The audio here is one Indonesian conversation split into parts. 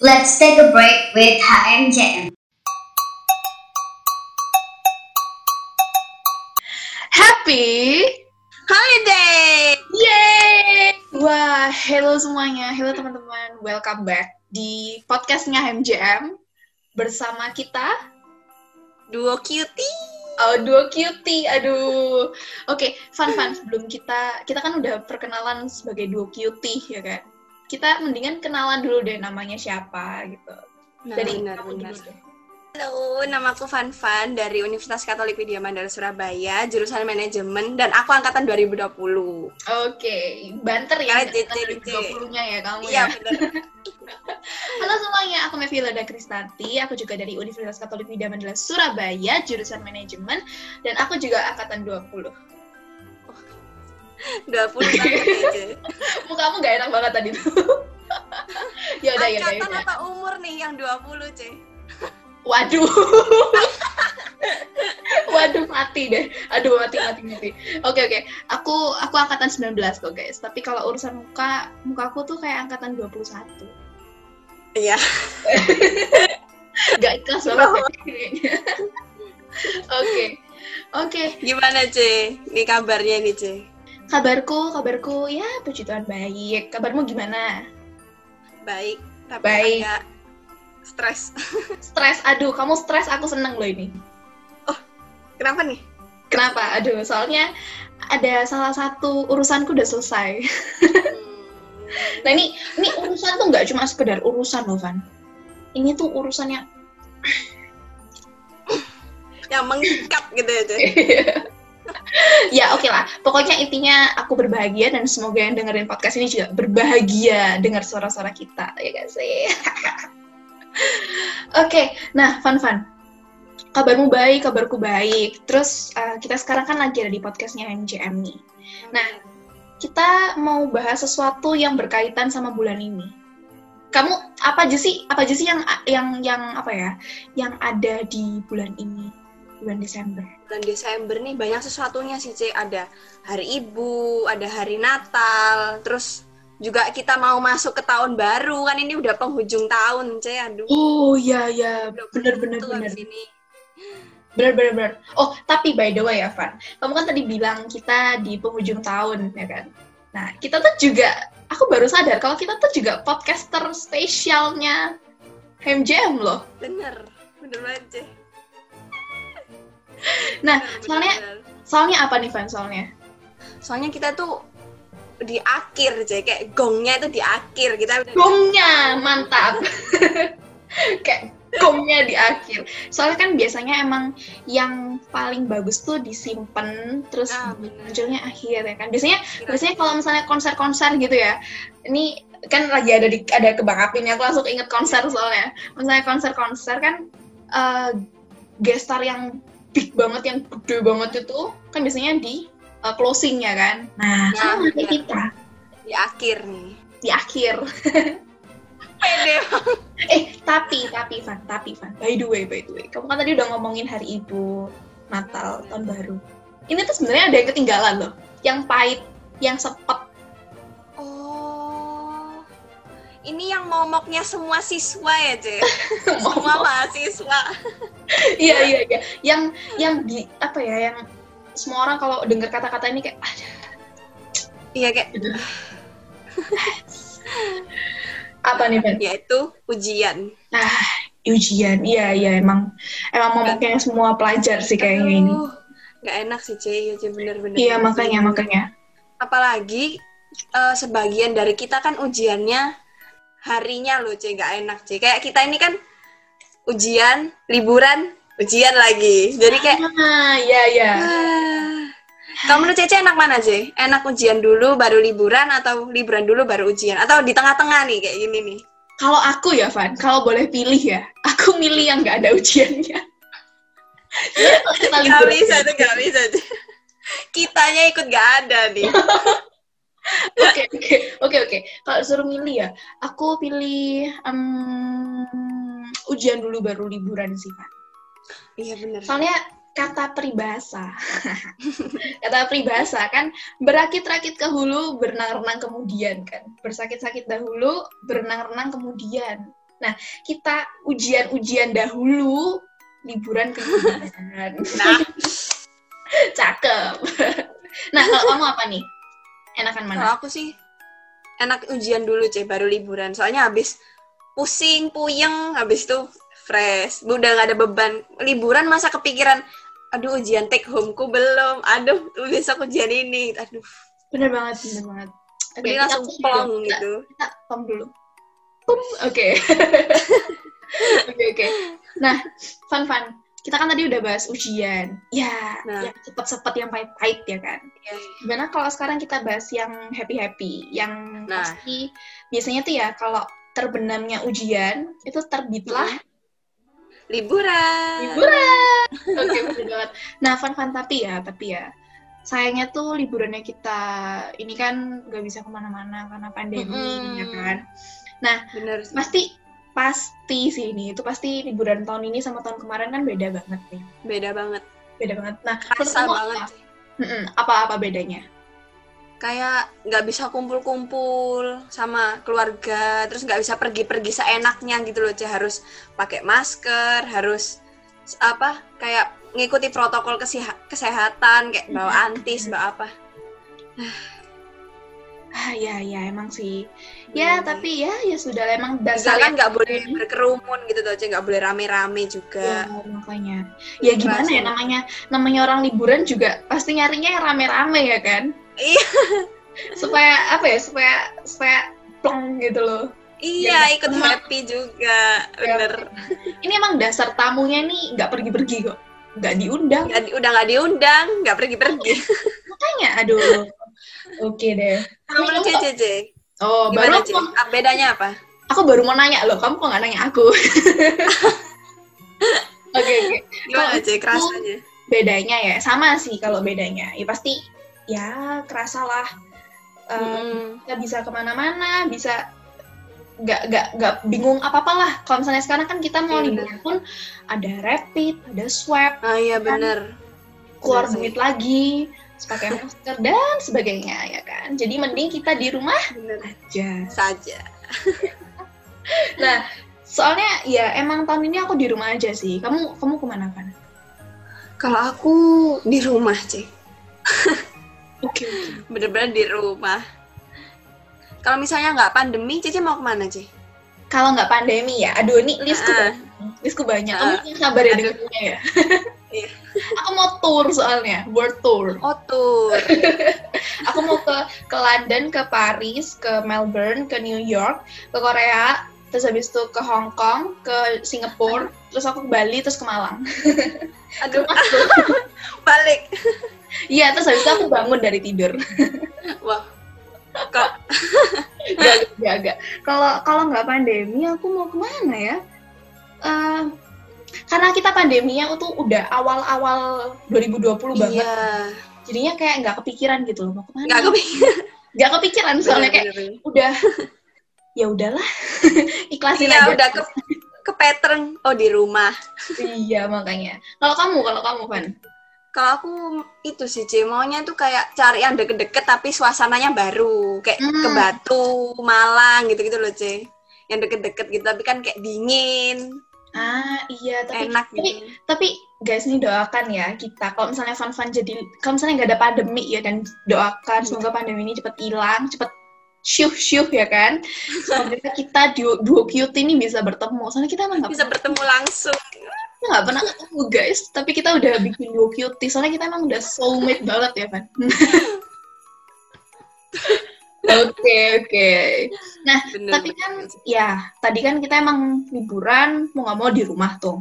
Let's take a break with HMJM. Happy Holiday! Yeay! Wah, hello semuanya. Hello teman-teman. Welcome back di podcastnya MJM bersama kita Duo cutie. oh, duo cutie. Aduh. Oke, fun fun sebelum kita kita kan udah perkenalan sebagai duo cutie ya kan. Kita mendingan kenalan dulu deh namanya siapa gitu. Nah, Dari benar, kamu benar. dulu deh. Halo, nama aku Fan Fan dari Universitas Katolik Widya Mandala Surabaya, jurusan manajemen dan aku angkatan 2020. Oke, banter ya Karena JC, 2020-nya ya kamu Iya, ya. benar. Halo semuanya, aku Mevila Da Kristanti. Aku juga dari Universitas Katolik Widya Mandala Surabaya, jurusan manajemen, dan aku juga angkatan 20. 20 tahun aja. Mukamu gak enak banget tadi tuh. ya udah, ya udah, ya Angkatan udah. apa umur nih yang 20, C? Waduh. Waduh, mati deh. Aduh, mati, mati, mati. Oke, oke. Aku aku angkatan 19 kok, guys. Tapi kalau urusan muka, mukaku tuh kayak angkatan 21. Iya. Gak ikhlas banget ya kayaknya. Oke. Oke, Gimana, C? Ini kabarnya nih, C? Kabarku, kabarku ya puji Tuhan baik. Kabarmu gimana? Baik, tapi Baik. agak stres. Stres, aduh, kamu stres, aku seneng loh ini. Kenapa nih? Kenapa? Aduh, soalnya ada salah satu urusanku udah selesai. Hmm. Nah ini, ini urusan tuh nggak cuma sekedar urusan loh, Van. Ini tuh urusannya yang mengikat gitu ya, C? ya oke lah. Pokoknya intinya aku berbahagia dan semoga yang dengerin podcast ini juga berbahagia dengar suara-suara kita, ya gak sih? oke, nah Van Van. Kabarmu baik, kabarku baik. Terus eh, kita sekarang kan lagi ada di podcastnya MJM nih. Nah, kita mau bahas sesuatu yang berkaitan sama bulan ini. Kamu apa aja sih? Apa aja sih yang yang yang apa ya? Yang ada di bulan ini, bulan Desember? bulan Desember nih banyak sesuatunya sih C ada hari ibu ada hari Natal terus juga kita mau masuk ke tahun baru kan ini udah penghujung tahun C aduh Oh iya iya, bener bener bener ini bener bener bener. Oh tapi by the way ya Van, kamu kan tadi bilang kita di penghujung tahun ya kan? Nah kita tuh juga, aku baru sadar kalau kita tuh juga podcaster spesialnya MJM loh. bener bener banget Nah, Bener, soalnya bener. soalnya apa nih Van soalnya? soalnya kita tuh di akhir C kayak gongnya itu di akhir. Kita gongnya mantap. Kayak gongnya di akhir. Soalnya kan biasanya emang yang paling bagus tuh disimpan terus Ah, bener. munculnya akhir ya kan? Biasanya biasanya kalau misalnya konser-konser gitu ya ini kan lagi ada di ada kebang api nih aku langsung inget konser soalnya. Misalnya konser-konser kan eh gestar yang big banget yang gede banget itu kan biasanya di eh, closing ya kan nah Nah, sama kayak kita di akhir nih di akhir pede Eh, tapi, tapi, Van, tapi, Van. By the way, by the way. Kamu kan tadi udah ngomongin hari ibu, Natal, Tahun Baru. Ini tuh sebenarnya ada yang ketinggalan loh. Yang pahit, yang sepet. Ini yang momoknya semua siswa ya, Ce? semua mahasiswa. iya, iya, iya. Yang, yang, di, apa ya, yang semua orang kalau dengar kata-kata ini kayak, ada Iya, kayak gitu. apa nih, Van? yaitu ujian. Nah, ujian. Iya, iya, emang, emang momoknya semua pelajar sih kayaknya ini. Nggak enak sih. Iya, Ce, bener-bener. Iya, makanya, makanya. Apalagi eh, sebagian dari kita kan ujiannya harinya loh, Ce. Nggak enak, Ce. Kayak kita ini kan ujian, liburan, ujian lagi. Jadi kayak, Ah, iya, iya. ah. kamu menurut Cece enak mana, Ce? Enak ujian dulu, baru liburan, atau liburan dulu, baru ujian? Atau di tengah-tengah nih, kayak gini nih? Kalau aku ya, Van, kalau boleh pilih ya, aku milih yang nggak ada ujiannya. Kita Gak liburan. bisa tuh, gak bisa. Kitanya ikut gak ada nih. Oke, oke, oke, oke. Kalau suruh milih ya, aku pilih em, ujian dulu baru liburan sih, Van. Iya bener. Soalnya kata peribahasa, kata peribahasa kan berakit-rakit ke hulu, berenang-renang kemudian kan. Bersakit-sakit dahulu, berenang-renang kemudian. Nah, kita ujian-ujian dahulu, liburan kemudian. Nah, Cakep. nah, kalau kamu apa nih? Enakan kalau mana? aku sih enak ujian dulu, Cek, baru liburan. Soalnya habis pusing, puyeng, habis itu fresh. Udah nggak ada beban. Liburan masa kepikiran, aduh ujian take home-ku belum. Aduh, besok ujian ini. Aduh, Bener banget, bener banget. Jadi kita langsung plong gitu. Kita pom dulu. Pum, oke. Oke, oke. Nah, fun fun. Kita kan tadi udah bahas ujian. Ya, Nah. yang cepet-cepet yang pahit-pahit ya kan. Iya. Gimana kalau sekarang kita bahas yang happy-happy, yang Nah. pasti biasanya tuh ya kalau terbenamnya ujian itu terbitlah Liburan. liburan. Oke, bener banget. Nah, fun fun tapi ya, tapi ya sayangnya tuh liburannya kita ini kan nggak bisa ke mana-mana karena pandemi Mm-mm. ya kan. Bener sih. Pasti pasti sih ini itu pasti liburan tahun ini sama tahun kemarin kan beda banget nih. Beda banget. Beda banget. Nah, Kerasa banget. apa-apa bedanya? kayak nggak bisa kumpul-kumpul sama keluarga terus nggak bisa pergi-pergi seenaknya gitu loh Cih. harus pakai masker harus apa kayak ngikuti protokol keseha- kesehatan kayak bawa antis bawa apa Ah ya ya emang sih. Ya Hmm. tapi ya ya sudah emang dasar kan nggak boleh berkerumun gitu Cih. nggak boleh rame-rame Ya, juga makanya. Ya gimana ya Kerasa. namanya namanya orang liburan juga pasti nyarinya yang rame-rame ya kan? Iya. supaya apa ya? Supaya supaya plong gitu loh. iya Ya, ikut sama- happy juga Ya, bener Ini emang dasar tamunya nih nggak pergi-pergi kok. Nggak diundang. Di- udah nggak diundang nggak pergi-pergi Makanya aduh. Oke deh. Kamu- Cih, Cih, Oh, gimana baru aku, Ah, bedanya apa aku baru mau nanya loh. Kamu kok nggak nanya aku? Oke, oke. gimana Kalau Cih, aku- kerasanya bedanya ya sama sih kalau bedanya ya pasti ya kerasa lah Eh, Mm-mm. kita bisa ke mana-mana bisa nggak nggak nggak bingung apa apalah kalau misalnya sekarang kan kita mau Iya, liburan pun ada rapid ada swab Ah iya bener. keluar Bener sih. duit lagi pakai masker dan sebagainya ya kan? Jadi mending kita di rumah Bener aja. saja. nah soalnya ya emang tahun ini aku di rumah aja sih. Kamu kamu ke mana kan Kalau aku di rumah, Cik. oke Bener-bener di rumah. Kalau misalnya nggak pandemi, Cici mau ke mana, Cik? kalau nggak pandemi ya aduh ini listku banyak. Listku banyak. Kamu yang sabar ya dengarnya ya Iya. aku mau tour soalnya world tour Oh, tour. aku mau ke ke London ke Paris ke Melbourne ke New York ke Korea terus habis itu ke Hong Kong ke Singapura terus aku ke Bali terus ke Malang Aduh, balik. iya terus habis itu aku bangun dari tidur Wah. Kok Gak, gak, gak. Kalau kalau nggak pandemi, aku mau ke mana ya? Eh, karena kita pandeminya tuh udah awal-awal 2020 banget. Iya. Jadinya kayak nggak kepikiran gitu loh mau ke mana. Nggak kepikiran. Nggak kepikiran soalnya kayak udah ya udahlah ikhlasin Iya, aja. udah ke ke pattern. Oh, di rumah. Iya makanya. Kalau kamu, kalau kamu Van, Kalau aku itu sih, Ci, maunya tuh kayak cari yang deket-deket tapi suasananya baru. Kayak Hmm. ke Batu, Malang gitu-gitu loh, Ci. Yang deket-deket gitu, tapi kan kayak dingin, ah iya tapi enak tapi gitu. tapi guys ini doakan ya kita. Kalau misalnya Van jadi kalau misalnya nggak ada pandemi ya dan doakan semoga pandemi ini cepet hilang cepet syuh syuh ya kan. Semoga kita duo, duo cute ini bisa bertemu. Soalnya kita emang nggak Bisa pernah, bertemu langsung. kita nggak pernah ketemu guys. Tapi kita udah bikin duo cute soalnya kita emang udah soulmate banget ya Van oke oke Bener, tapi kan bener. ya tadi kan kita emang liburan mau nggak mau di rumah tuh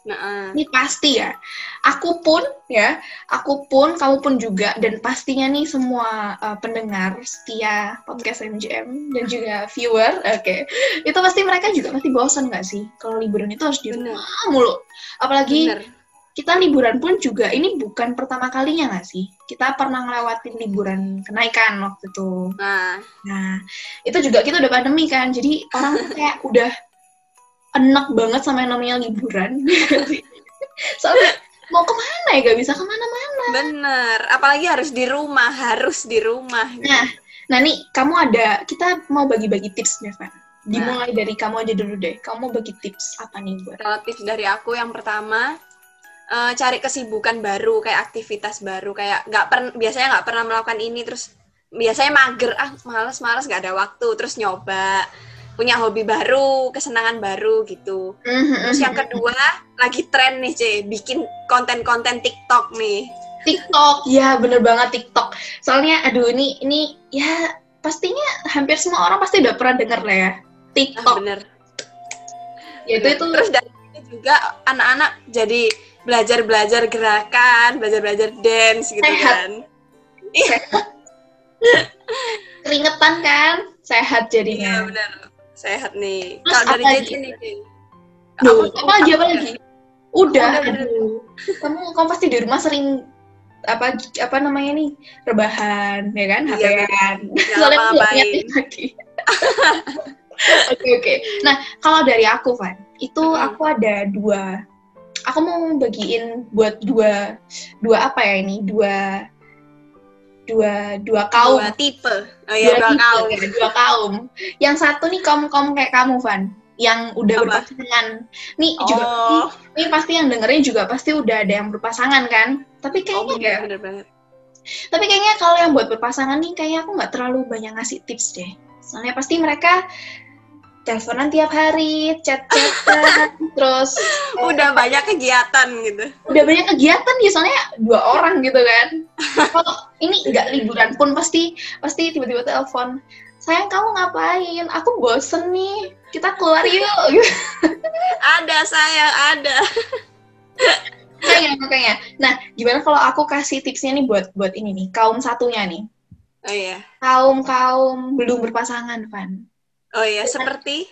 Nah, ah. Ini pasti ya. Aku pun ya, aku pun, kamu pun juga, dan pastinya nih semua uh, pendengar setia podcast MGM dan juga viewer, oke, itu pasti mereka juga pasti bosan nggak sih kalau liburan itu harus di rumah mulu. Apalagi bener. Kita liburan pun juga ini bukan pertama kalinya nggak sih? Kita pernah ngelewatin liburan kenaikan waktu itu. Nah, Nah, itu juga kita udah pandemi kan, jadi orang tuh kayak udah enak banget sama yang namanya liburan. Soalnya mau ke mana ya, gak bisa ke mana-mana. bener. Apalagi harus di rumah, harus di rumah. gitu. Nah, nah nih, kamu ada, kita mau bagi-bagi tips nih, Van. dimulai dari kamu aja dulu deh. Kamu mau bagi tips apa nih buat? Kalau tips dari aku yang pertama eh, cari kesibukan baru kayak aktivitas baru kayak nggak pernah biasanya nggak pernah melakukan ini terus biasanya mager ah males males nggak ada waktu terus nyoba punya hobi baru kesenangan baru gitu. Terus yang kedua lagi tren nih C bikin konten-konten TikTok nih. TikTok, ya bener banget TikTok. Soalnya, aduh ini ini ya pastinya hampir semua orang pasti udah pernah denger lah ya ah, TikTok. bener. Ya itu itu. Terus dari juga anak-anak jadi belajar belajar gerakan belajar belajar dance gitu Sehat. kan. Sehat. Keringetan kan, sehat iya jadinya. bener sehat nih. Kalau dari Ci. Duh, apa lagi apa lagi? Udah, Udah, udah. aduh. Kamu kamu pasti di rumah sering apa apa namanya nih? Rebahan ya kan? Iya, HP-an soalnya aku nggak lagi. Oke oke. Nah kalau dari aku Van itu aku ada dua aku mau bagiin buat dua dua apa ya ini? Dua dua dua kaum. Dua tipe. Oh iya dua tipe, kaum. ya, dua kaum. Yang satu nih kaum kaum kayak kamu Van. Yang udah Apa? berpasangan. Nih juga oh. ini pasti yang dengerin juga pasti udah ada yang berpasangan kan? Tapi oh kayaknya bener, ya bener banget. Tapi kayaknya kalau yang buat berpasangan nih kayaknya aku nggak terlalu banyak ngasih tips deh. Soalnya pasti mereka teleponan tiap hari chat chatan terus eh, udah banyak kegiatan gitu. udah banyak kegiatan ya soalnya dua orang gitu kan. Kalau ini nggak liburan pun pasti pasti tiba-tiba telepon sayang kamu ngapain? Aku bosen nih kita keluar yuk. Ada sayang ada. Makanya makanya. Nah gimana kalau aku kasih tipsnya nih buat buat ini nih kaum satunya nih. Oh iya. Kaum kaum belum berpasangan Van oh iya seperti?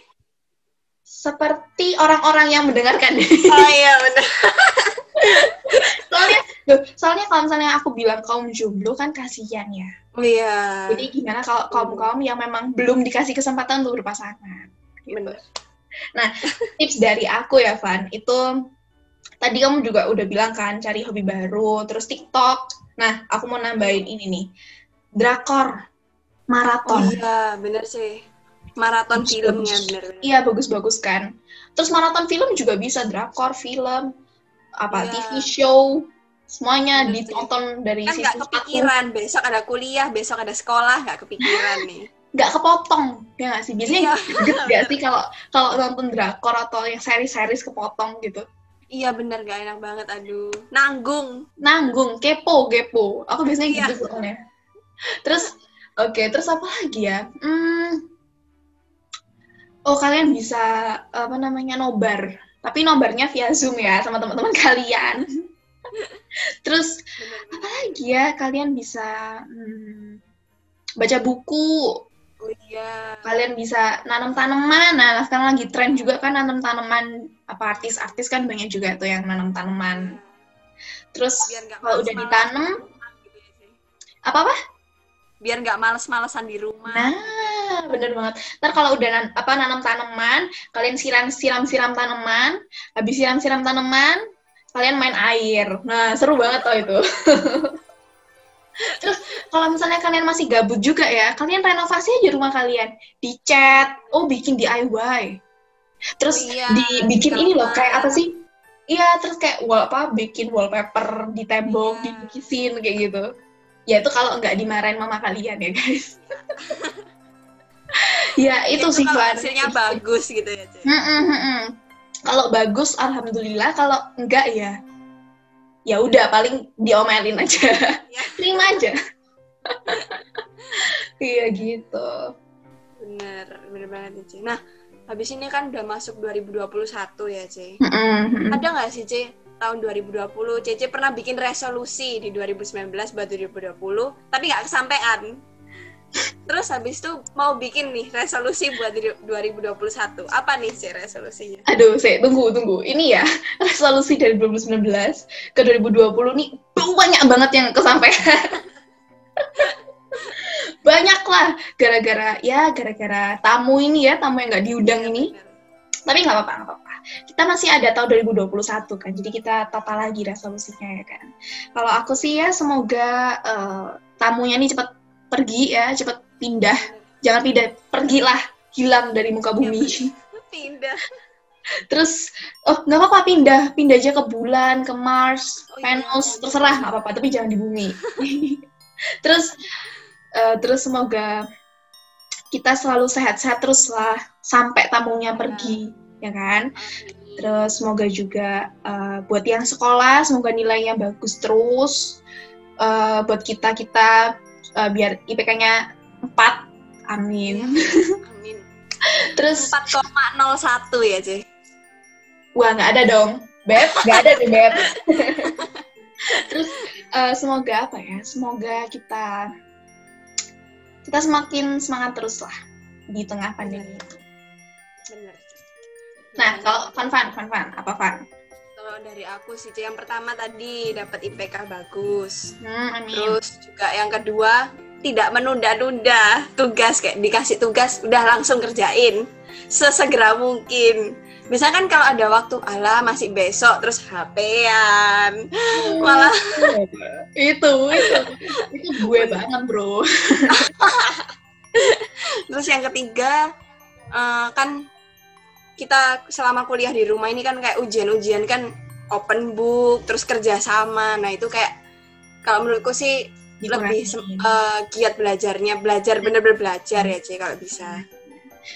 Seperti orang-orang yang mendengarkan. Oh iya bener soalnya soalnya kalau misalnya aku bilang kaum jomblo kan kasihan ya. Oh iya. Jadi gimana kalau kaum kaum yang memang belum dikasih kesempatan untuk berpasangan bener tips dari aku ya Van itu tadi kamu juga udah bilang kan cari hobi baru terus TikTok. Nah aku mau nambahin ini nih. Drakor oh maraton iya bener sih maraton Bagus, filmnya iya bagus-bagus kan. Terus maraton film juga bisa drakor film apa Iya. TV show semuanya Bener ditonton dari kan satu kepikiran besok ada kuliah besok ada sekolah nggak kepikiran nih. Nggak kepotong ya nggak sih? Biasanya Iya. nggak sih kalau kalau nonton drakor atau yang seri-series kepotong gitu? Iya bener gak enak banget aduh. Nanggung. Nanggung kepo kepo. Aku biasanya Iya. gitu soalnya. Terus oke terus apa lagi ya? Hmm, oh kalian bisa apa namanya nobar. Tapi nobarnya via zoom ya sama teman-teman kalian. Terus apa lagi ya kalian bisa hmm, baca buku. Oh iya. Kalian bisa nanam tanaman. Nah sekarang lagi tren juga kan nanam tanaman. Apa artis-artis kan banyak juga tuh yang nanam tanaman. Terus kalau udah ditanam gitu ya, apa apa biar nggak males-malesan di rumah. Nah bener banget. Ntar kalau udah nan- apa nanam tanaman kalian siram siram siram tanaman habis siram siram tanaman kalian main air. Nah seru banget tuh itu. Terus kalau misalnya kalian masih gabut juga ya kalian renovasi aja rumah kalian. Dicat oh bikin DIY terus Oh iya, dibikin ini loh kayak apa sih? iya terus kayak wall apa bikin wallpaper di tembok Iya. dibikisin kayak gitu. Ya itu kalau nggak dimarahin mama kalian ya guys ya itu, sih kalau Van. hasilnya bagus gitu ya mm-mm. Kalau bagus, alhamdulillah. Kalau enggak ya, ya udah paling diomelin aja, Iya. terima aja. Iya gitu. bener bener banget ya Ci. nah habis ini kan udah masuk 2021 ya Ci. Mm-mm. ada nggak sih Ci tahun 2020 Cece pernah bikin resolusi di 2019 buat 2020 tapi nggak kesampaian terus habis itu mau bikin nih resolusi buat di 2021 apa nih sih resolusinya? Aduh, saya tunggu tunggu. Ini ya resolusi dari 2019 ke 2020 nih banyak banget yang kesampaian. banyak lah gara-gara ya gara-gara tamu ini ya tamu yang nggak diundang ini. tapi nggak apa-apa nggak apa-apa. Kita masih ada tahun 2021 kan jadi kita tata lagi resolusinya ya kan. Kalau aku sih ya semoga eh, tamunya ini cepat pergi ya cepat pindah jangan pindah pergilah hilang dari muka bumi. Pindah. Terus, oh nggak apa-apa pindah, pindah aja ke bulan, ke Mars, Oh, iya. Venus, terserah nggak apa-apa, tapi jangan di bumi. terus, eh, terus semoga kita selalu sehat-sehat terus lah sampai tamunya pergi, ya kan? Terus semoga juga eh, buat yang sekolah, semoga nilainya bagus terus. Eh, buat kita kita eh, biar IPK-nya 4, amin. Amin. Terus 4,01 ya, Ce. Wah, nggak ada dong. Beb, nggak ada nih, Beb. Terus, eh, semoga apa ya? Semoga kita kita semakin semangat terus lah di tengah pandemi ini. Bener. Nah, kalau Fan Fan, Fan Fan, apa Fan? Kalau dari aku sih, yang pertama tadi dapat IPK bagus. Hmm, amin. Terus juga yang kedua tidak menunda-nunda tugas kayak dikasih tugas udah langsung kerjain sesegera mungkin. Misalkan kalau ada waktu ala masih besok terus HP-an. Malah itu, itu, itu gue banget, bro. terus yang ketiga eh, kan kita selama kuliah di rumah ini kan kayak ujian-ujian kan open book terus kerja sama. Nah, itu kayak kalau menurutku sih lebih Dikurangin. eh, giat belajarnya, belajar bener-bener belajar ya, C kalau bisa.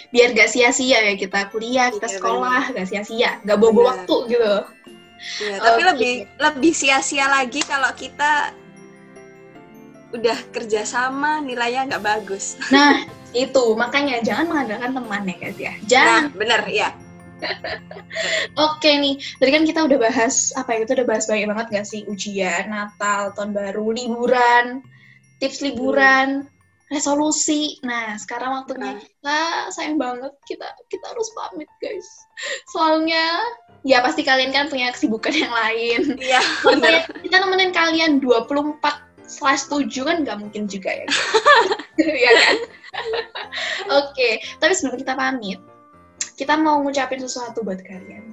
Biar gak sia-sia ya kita kuliah, kita Iya, sekolah, gak sia-sia, gak bobo Benar. waktu gitu. Iya, tapi lebih lebih sia-sia lagi kalau kita udah kerjasama nilainya nggak bagus. Nah, itu makanya jangan mengandalkan teman ya guys ya. Nah, Jangan. bener ya. Oke nih, tadi kan kita udah bahas apa ya? Kita udah bahas banyak banget gak sih ujian, Natal, tahun baru, liburan, tips liburan, resolusi. Nah, sekarang waktunya Nah. kita sayang banget kita kita harus pamit guys. Soalnya ya pasti kalian kan punya kesibukan yang lain. Iya, kita nemenin kalian 24 slash 7 kan nggak mungkin juga ya. Iya kan? Oke, tapi sebelum kita pamit, kita mau ngucapin sesuatu buat kalian.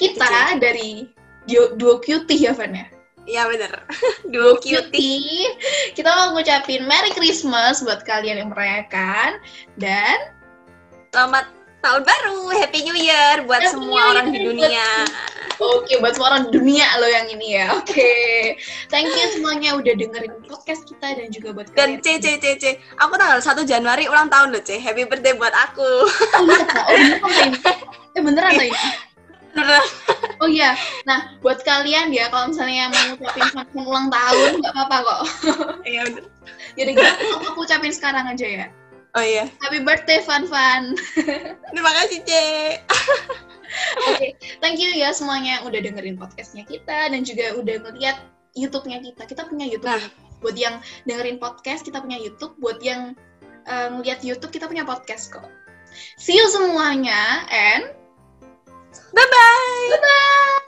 Kita dari Duo, Cutie ya, Van ya? Iya bener. Duo. Cutie, kita mau ngucapin Merry Christmas buat kalian yang merayakan. Dan Selamat tahun baru, Happy New Year buat Happy semua New orang Year di dunia. Oke, buat semua orang di dunia lo yang ini ya. Oke. Thank you semuanya udah dengerin podcast kita dan juga buat Dan. C C C C, aku tanggal 1 Januari ulang tahun loh C. Happy birthday buat aku. Oh iya. Oh, beneran Kak ini? Eh, beneran ini? Oh iya. Nah, buat kalian ya, kalau misalnya mau ngucapin selamat ulang tahun, nggak apa-apa kok. Iya. Jadi gitu, aku ucapin sekarang aja ya. Oh iya. Happy birthday, Fan Fan. Terima kasih C. Oke, thank you ya semuanya yang udah dengerin podcastnya kita dan juga udah ngeliat YouTube-nya kita. Kita punya YouTube. Nah. Buat yang dengerin podcast, kita punya YouTube. Buat yang uh, ngeliat YouTube, kita punya podcast kok. See you semuanya and Bye bye. bye-bye!